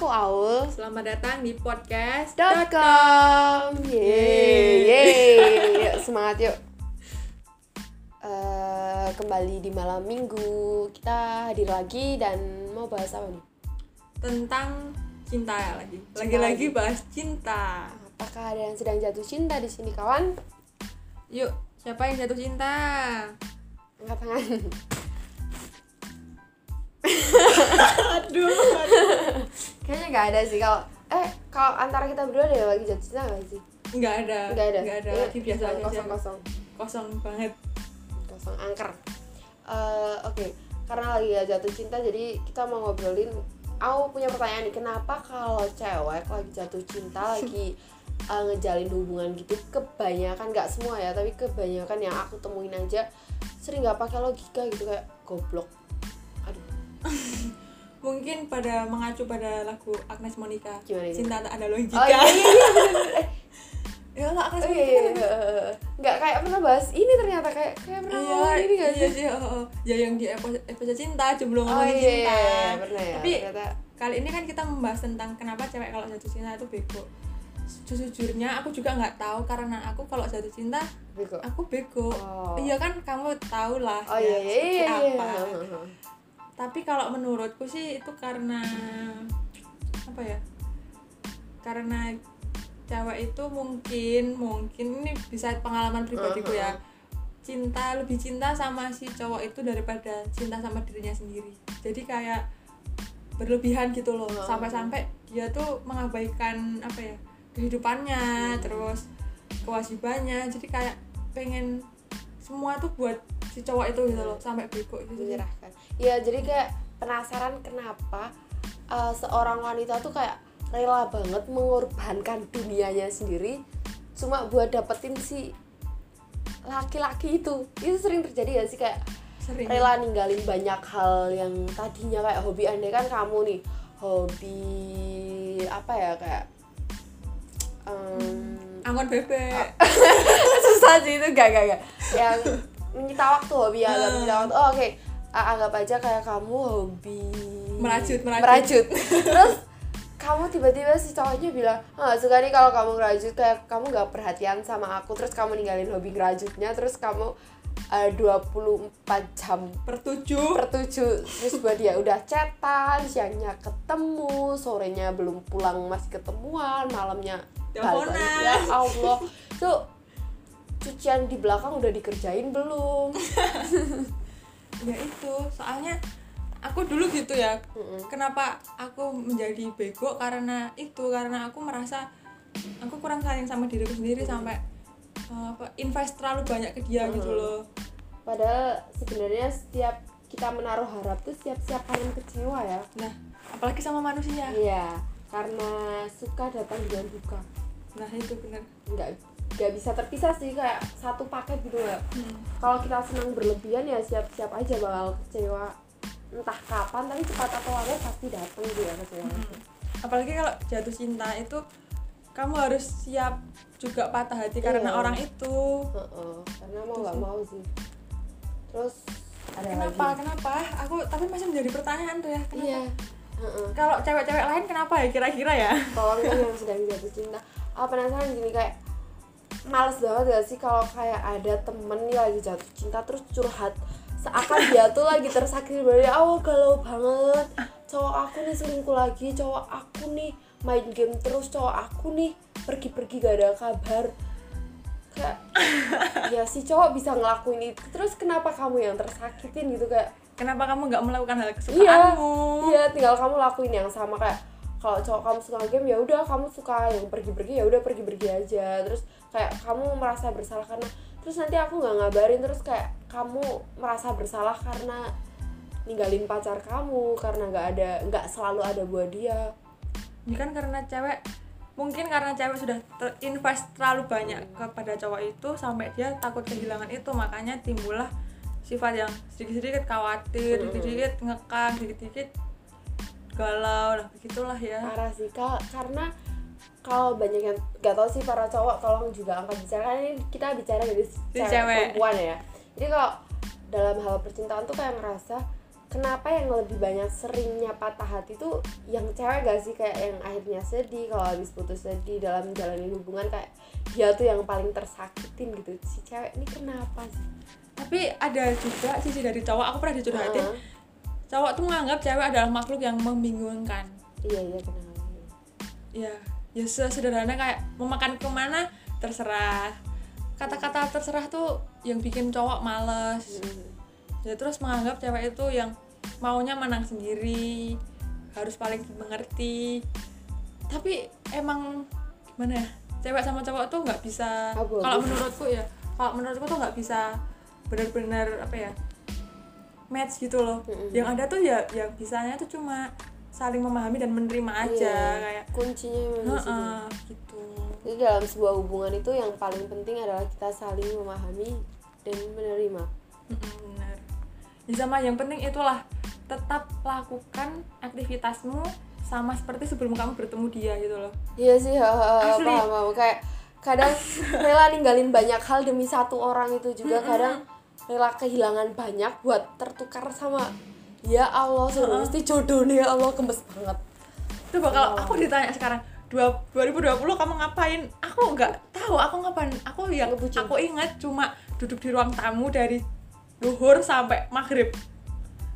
Aku Aul. Selamat datang di podcast Dot com. Yeay, yeay. Yuk, semangat yuk. Eh, kembali di malam minggu kita hadir lagi dan mau bahas apa nih? tentang cinta ya lagi. Lagi-lagi lagi. bahas cinta. Apakah ada yang sedang jatuh cinta di sini kawan? Yuk, siapa yang jatuh cinta? Angkat tangan. Aduh. Kayaknya nggak ada sih kalau eh kalau antara kita berdua ada lagi jatuh cinta nggak sih? Nggak ada. Nggak ada. Nggak ada. Iya, Lagi biasa aja. kosong kosong Kosong banget. kosong angker. Eh, Oke, karena lagi ya jatuh cinta jadi kita mau ngobrolin. Aku punya pertanyaan nih, kenapa kalau cewek lagi jatuh cinta lagi eh, ngejalin hubungan gitu kebanyakan nggak semua ya tapi kebanyakan yang aku temuin aja sering nggak pakai logika gitu kayak goblok Mungkin pada mengacu pada lagu Agnes Monica. Gimana? Cinta tak ada logika. oh iya iya iya Ya lah Agnes oh, Monica. iya, kan iya, iya. nggak kayak pernah bahas ini ternyata kayak kayak pernah Iya, ngomongin ini nggak iya sih sih, oh, oh. ya yang di episode, cinta, jomblo oh ngomongin iya, cinta. iya, iya, pernah ya Tapi ternyata kali ini kan kita membahas tentang kenapa cewek kalau jatuh cinta itu bego sejujurnya aku juga nggak tahu karena aku kalau jatuh cinta bego aku bego Oh. iya kan kamu tahu lah oh ya, iya iya iya, seperti iya. Tapi kalau menurutku sih itu karena apa ya karena cewek itu mungkin mungkin ini bisa pengalaman pribadiku ya cinta lebih cinta sama si cowok itu daripada cinta sama dirinya sendiri. Jadi kayak berlebihan gitu loh sampai-sampai dia tuh mengabaikan apa ya kehidupannya Hmm. terus kewajibannya. Jadi kayak pengen semua tuh buat si cowok itu gitu loh sampai bego gitu. Menyerahkan. Ya jadi kayak penasaran kenapa uh, seorang wanita tuh kayak rela banget mengorbankan dunianya sendiri cuma buat dapetin si laki-laki itu. Itu sering terjadi ya sih? Kayak sering. rela ninggalin banyak hal yang tadinya kayak hobi. Andai kan kamu nih hobi apa ya? Kayak um, angkon bebek. Susah sih itu gak gak gak yang menyita waktu hobi ya agak menyita waktu. Oh, oke. A- anggap aja kayak kamu hobi Merajut, merajut. terus kamu tiba-tiba si cowoknya bilang ah suka nih kalau kamu ngerajut kayak kamu nggak perhatian sama aku. Terus kamu ninggalin hobi ngerajutnya terus kamu eh, 24 jam per tujuh. Per tujuh. Terus buat dia udah chatan siangnya ketemu sorenya belum pulang masih ketemuan malamnya Teleponan. ya Allah. Tuh cucian di belakang udah dikerjain belum? Ya itu soalnya aku dulu gitu ya. Mm-mm. kenapa aku menjadi bego? Karena itu karena aku merasa aku kurang sayang sama diriku sendiri sampai eh, apa invest terlalu banyak ke dia gitu loh. Padahal sebenarnya setiap kita menaruh harap tuh siap-siap kalian kecewa ya. Nah apalagi sama manusia. Iya karena suka datang dengan duka nah itu bener. Nggak nggak bisa terpisah sih kayak satu paket gitu ya Hmm. kalau kita senang berlebihan ya siap-siap aja bakal kecewa. Entah kapan tapi cepat atau lambat pasti datang gitu ya kecewa. Hmm. apalagi kalau jatuh cinta itu kamu harus siap juga patah hati karena Iya. orang itu. Heeh, karena mau Itu nggak mau sih. Terus ada kenapa lagi? kenapa? Aku tapi masih menjadi pertanyaan tuh ya kenapa? Iya Heeh. kalau cewek-cewek lain kenapa ya kira-kira ya? Tolong dong yang sedang jatuh cinta ah penasaran gini kayak males banget gak sih kalau kayak ada temen nih lagi jatuh cinta terus curhat seakan dia tuh lagi tersakiti dari awal galau banget. Cowok aku nih selingkuh lagi cowok aku nih main game terus cowok aku nih pergi-pergi gak ada kabar. Kayak ya si cowok bisa ngelakuin itu. Terus kenapa kamu yang tersakitin gitu kayak? Kenapa kamu nggak melakukan hal iya kesukaanmu? iya tinggal kamu lakuin yang sama kayak kalau cowok kamu suka game ya udah kamu suka yang pergi-pergi ya udah pergi-pergi aja. Terus kayak kamu merasa bersalah karena terus nanti aku nggak ngabarin terus kayak kamu merasa bersalah karena ninggalin pacar kamu karena nggak ada nggak selalu ada buat dia. Ini kan karena cewek mungkin karena cewek sudah terinvest terlalu banyak kepada cowok itu sampai dia takut kehilangan itu. Makanya timbullah sifat yang sedikit-sedikit khawatir, sedikit-sedikit ngekang, sedikit-sedikit galau, lah begitulah ya. parah sih Ka- karena kalau banyak yang gak tau sih para cowok tolong juga angkat bicara. Karena ini kita bicara dari cewek, cewek. perempuan ya. Jadi kalau dalam hal percintaan tuh kayak ngerasa kenapa yang lebih banyak seringnya patah hati tuh yang cewek gak sih? Kayak yang akhirnya sedih kalau habis putus sedih dalam menjalani hubungan kayak dia tuh yang paling tersakitin gitu. Si cewek ini kenapa sih? Tapi ada juga sisi dari cowok. Aku pernah dicurhatin. Heeh. Cowok tuh menganggap cewek adalah makhluk yang membingungkan. Iya iya kenapa ya ya sederhana kayak mau makan ke mana terserah. Kata-kata terserah tuh yang bikin cowok males. Mm. ya terus menganggap cewek itu yang maunya menang sendiri harus paling dimengerti tapi emang gimana ya cewek sama cowok tuh nggak bisa kalau menurutku ya kalau menurutku tuh nggak bisa benar-benar apa ya match gitu loh Mm-mm. yang ada tuh ya yang bisanya tuh cuma saling memahami dan menerima aja Iya, kayak kuncinya. Heeh, gitu Jadi dalam sebuah hubungan itu yang paling penting adalah kita saling memahami dan menerima. Benar Ya, sama yang penting itulah tetap lakukan aktivitasmu sama seperti sebelum kamu bertemu dia gitu loh Iya sih, Asli. paham, paham. Kayak kadang rela ninggalin banyak hal demi satu orang itu juga kadang rela kehilangan banyak buat tertukar sama ya Allah suruh mesti jodoh nih ya Allah gemes banget. coba kalau aku ditanya sekarang dua 2020 kamu ngapain aku nggak tahu aku ngapain aku yang Ngebucin. aku ingat cuma duduk di ruang tamu dari duhur sampai maghrib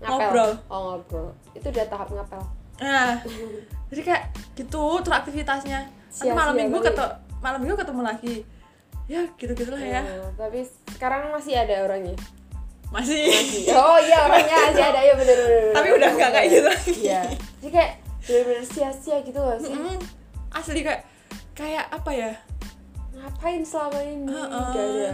Ngapel. Ngobrol. Oh, ngobrol. Itu udah tahap ngapel. nah jadi kayak gitu terus aktivitasnya nanti Sia-sia malam minggu ketemu malam minggu ketemu lagi ya gitu gitulah ya Nah, tapi sekarang masih ada orangnya. masih, Masih. Oh iya orangnya masih ada ya bener bener. bener. tapi udah nggak kayak gitu lagi Iya. Jadi kayak bener-bener sia-sia gitu gak sih? Mm, asli kayak kayak apa ya Ngapain selama ini? Heeh. Gak ada.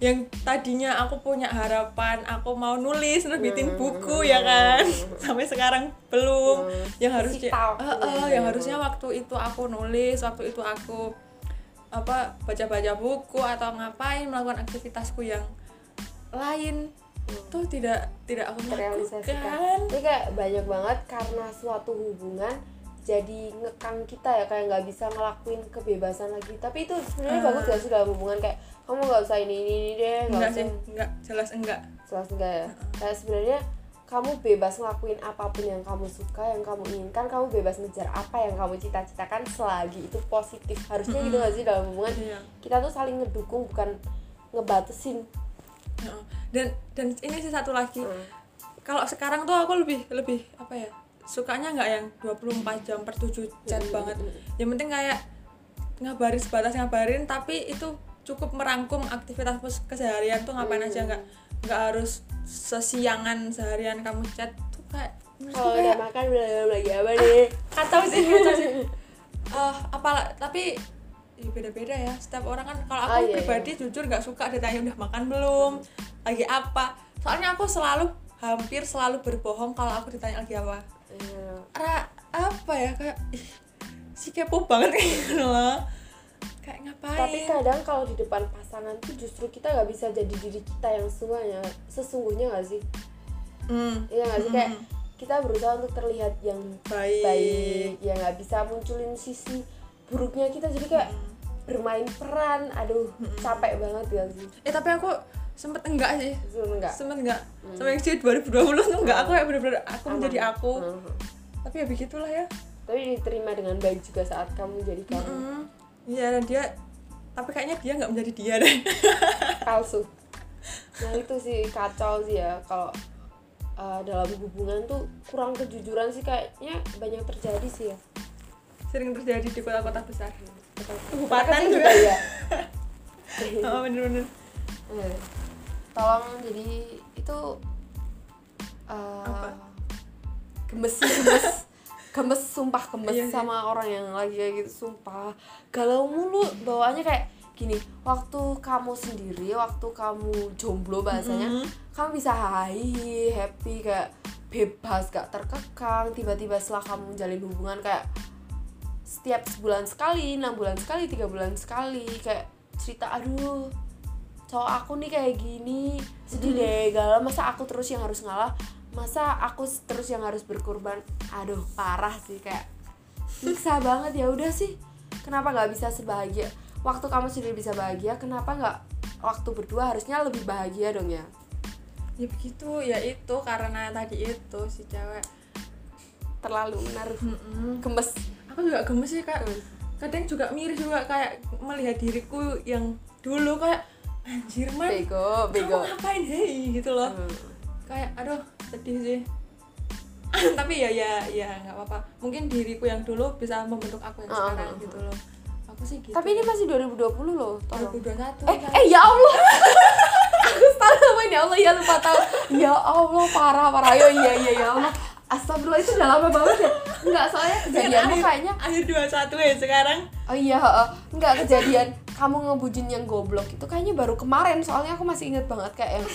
yang tadinya aku punya harapan aku mau nulis nerbitin Hmm. buku ya kan sampai sekarang belum Hmm. yang harusnya eh, Iya, yang iya. harusnya waktu itu aku nulis waktu itu aku apa baca-baca buku atau ngapain melakukan aktivitasku yang lain. Tuh tidak tidak aku lakukan. Jadi kayak banyak banget karena suatu hubungan jadi ngekang kita ya kayak nggak bisa ngelakuin kebebasan lagi. Tapi itu sebenarnya Ah. bagus gak sih dalam hubungan? Kayak kamu nggak usah ini ini, ini deh nggak usah. sih enggak jelas enggak. Jelas enggak ya? Kayak sebenarnya kamu bebas ngelakuin apa pun yang kamu suka yang kamu inginkan kamu bebas ngejar apa yang kamu cita-citakan selagi itu positif. Harusnya gitu gak sih dalam hubungan? Iya. kita tuh saling ngedukung bukan ngebatesin Heeh. dan dan ini sih satu lagi. Hmm. kalau sekarang tuh aku lebih lebih apa ya sukanya nggak yang 24 jam per 7 chat Hmm, banget. Yang penting kayak ngabarin sebatas ngabarin tapi itu cukup merangkum aktivitas keseharian tuh ngapain aja nggak nggak harus sesiangan seharian kamu chat tuh kayak kalau udah makan udah lagi apa nih? Kacau sih kacau sih. Eh, apalah tapi ya beda-beda ya. Setiap orang kan kalau aku Ah, iya, pribadi jujur nggak suka ditanya udah makan belum lagi apa. Soalnya aku selalu hampir selalu berbohong kalau aku ditanya lagi apa. Iya. Ra, apa ya kayak ih, si kepo banget kayak gitu loh kayak ngapain? Tapi kadang kalau di depan pasangan tuh justru kita nggak bisa jadi diri kita yang semuanya sesungguhnya nggak sih? Hmm, iya nggak sih? Kayak kita berusaha untuk terlihat yang baik, baik ya nggak bisa munculin sisi buruknya kita. Jadi kayak bermain peran aduh capek banget ya sih? Eh tapi aku sempet enggak sih? Itu enggak? Sempet enggak? Sama yang sih 2020 tuh enggak. Aku ya bener-bener aku Aman. menjadi aku. Mhm. tapi ya begitulah ya. Tapi diterima dengan baik juga saat kamu jadi kamu. Hmm, iya dia tapi kayaknya dia nggak menjadi dia deh. Palsu. Nah itu sih kacau sih ya kalau uh, dalam hubungan tuh kurang kejujuran sih kayaknya banyak terjadi sih ya. Sering terjadi di kota-kota besar. Kabupaten sih juga. ya? Oh, bener-bener. Eh, tolong jadi itu uh, Apa? gemes gemes gemes sumpah gemes Iya sih. sama orang yang lagi kayak gitu sumpah galau mulu bawaannya kayak gini waktu kamu sendiri waktu kamu jomblo bahasanya Mhm. kamu bisa hahi happy kayak bebas gak terkekang tiba-tiba setelah kamu menjalin hubungan kayak setiap sebulan sekali enam bulan sekali tiga bulan sekali kayak cerita aduh cowok aku nih kayak gini sedih deh galau masa aku terus yang harus ngalah masa aku terus yang harus berkorban? Aduh parah sih kayak nyiksa banget. Ya udah sih kenapa nggak bisa sebahagia? Waktu kamu sendiri bisa bahagia kenapa nggak waktu berdua harusnya lebih bahagia dong ya? Ya begitu ya itu karena tadi itu si cewek. Terlalu menaruh Mm-mm. gemes. Aku juga gemes sih kak. Gemes. kadang juga miris juga kayak melihat diriku yang dulu kayak anjir man bego bego. kamu ngapain hei? Gitu loh. Hmm. Kayak aduh sedih sih. Tapi ya ya ya nggak apa-apa. Mungkin diriku yang dulu bisa membentuk aku yang Ah, sekarang ah, gitu loh. Aku sih gitu. Tapi ini masih 2020 loh tolong. 2021 eh kan. eh ya Allah. Aku namanya ya Allah ya lupa tahu. Ya Allah parah parah. Ayo, iya iya ya Allah Astagfirullah itu udah lama banget ya? Enggak soalnya kejadianmu akhir- kayaknya akhir 21 ya sekarang. Oh iya. Enggak kejadian kamu ngebujin yang goblok itu kayaknya baru kemarin. Soalnya aku masih inget banget kayak yang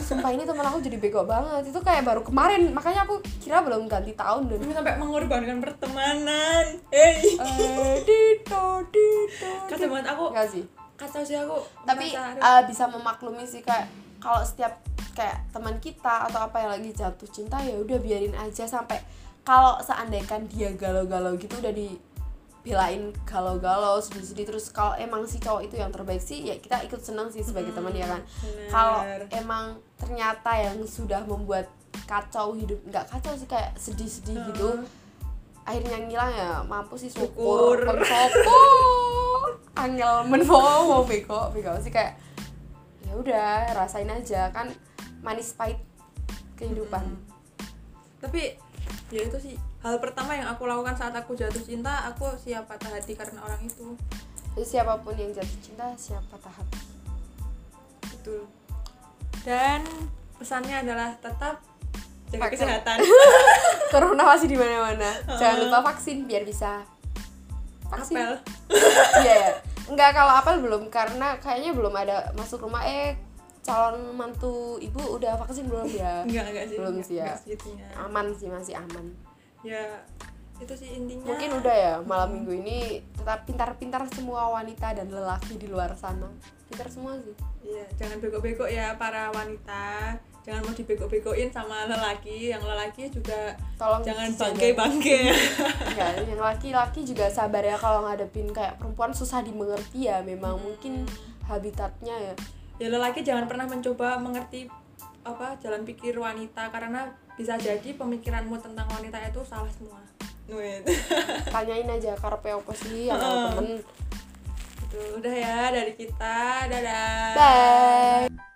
sumpah ini teman aku jadi bego banget. Itu kayak baru kemarin. Makanya aku kira belum ganti tahun dan sampai mengorbankan pertemanan. Hei. Eh dito dito kata banget aku enggak sih. kacau sih aku tapi eh, bisa memaklumi sih kayak kalau setiap kayak teman kita atau apa yang lagi jatuh cinta ya udah biarin aja sampai kalau seandainya dia galau-galau gitu udah dibelain galau-galau sedih-sedih terus kalau emang si cowok itu yang terbaik sih ya kita ikut senang sih sebagai teman ya kan? kalau emang ternyata yang sudah membuat kacau hidup nggak kacau sih kayak sedih-sedih gitu akhirnya ngilang ya mampu sih syukur. Syukur. angel menfowo bego bego sih kayak ya udah rasain aja kan manis pahit kehidupan. Tapi ya itu sih. Hal pertama yang aku lakukan saat aku jatuh cinta aku siap patah hati karena orang itu. Jadi siapa pun yang jatuh cinta siapa tahap betul. Dan pesannya adalah tetap jaga Pakai. kesehatan. Corona masih di mana-mana. Jangan lupa vaksin biar bisa vaksin. Apel. Iya ya enggak kalau apel belum karena kayaknya belum ada masuk rumah. Eh calon mantu ibu udah vaksin belum ya? Enggak enggak sih Belum sih ya. aman sih masih aman. Ya itu sih intinya. Mungkin udah ya malam minggu ini tetap pintar-pintar semua wanita dan lelaki di luar sana. Pintar semua sih. Iya, jangan bego-bego ya para wanita. Jangan mau dibego-begoin sama lelaki. Yang lelaki juga tolong jangan bangke-bangke. Enggak, yang laki-laki juga sabar ya kalau ngadepin kayak perempuan susah dimengerti ya. Memang mungkin habitatnya ya ya lelaki jangan pernah mencoba mengerti apa jalan pikir wanita karena bisa jadi pemikiranmu tentang wanita itu salah semua. Wait. tanyain aja karpe apa sih yang temen Itu udah ya dari kita. Dadah. bye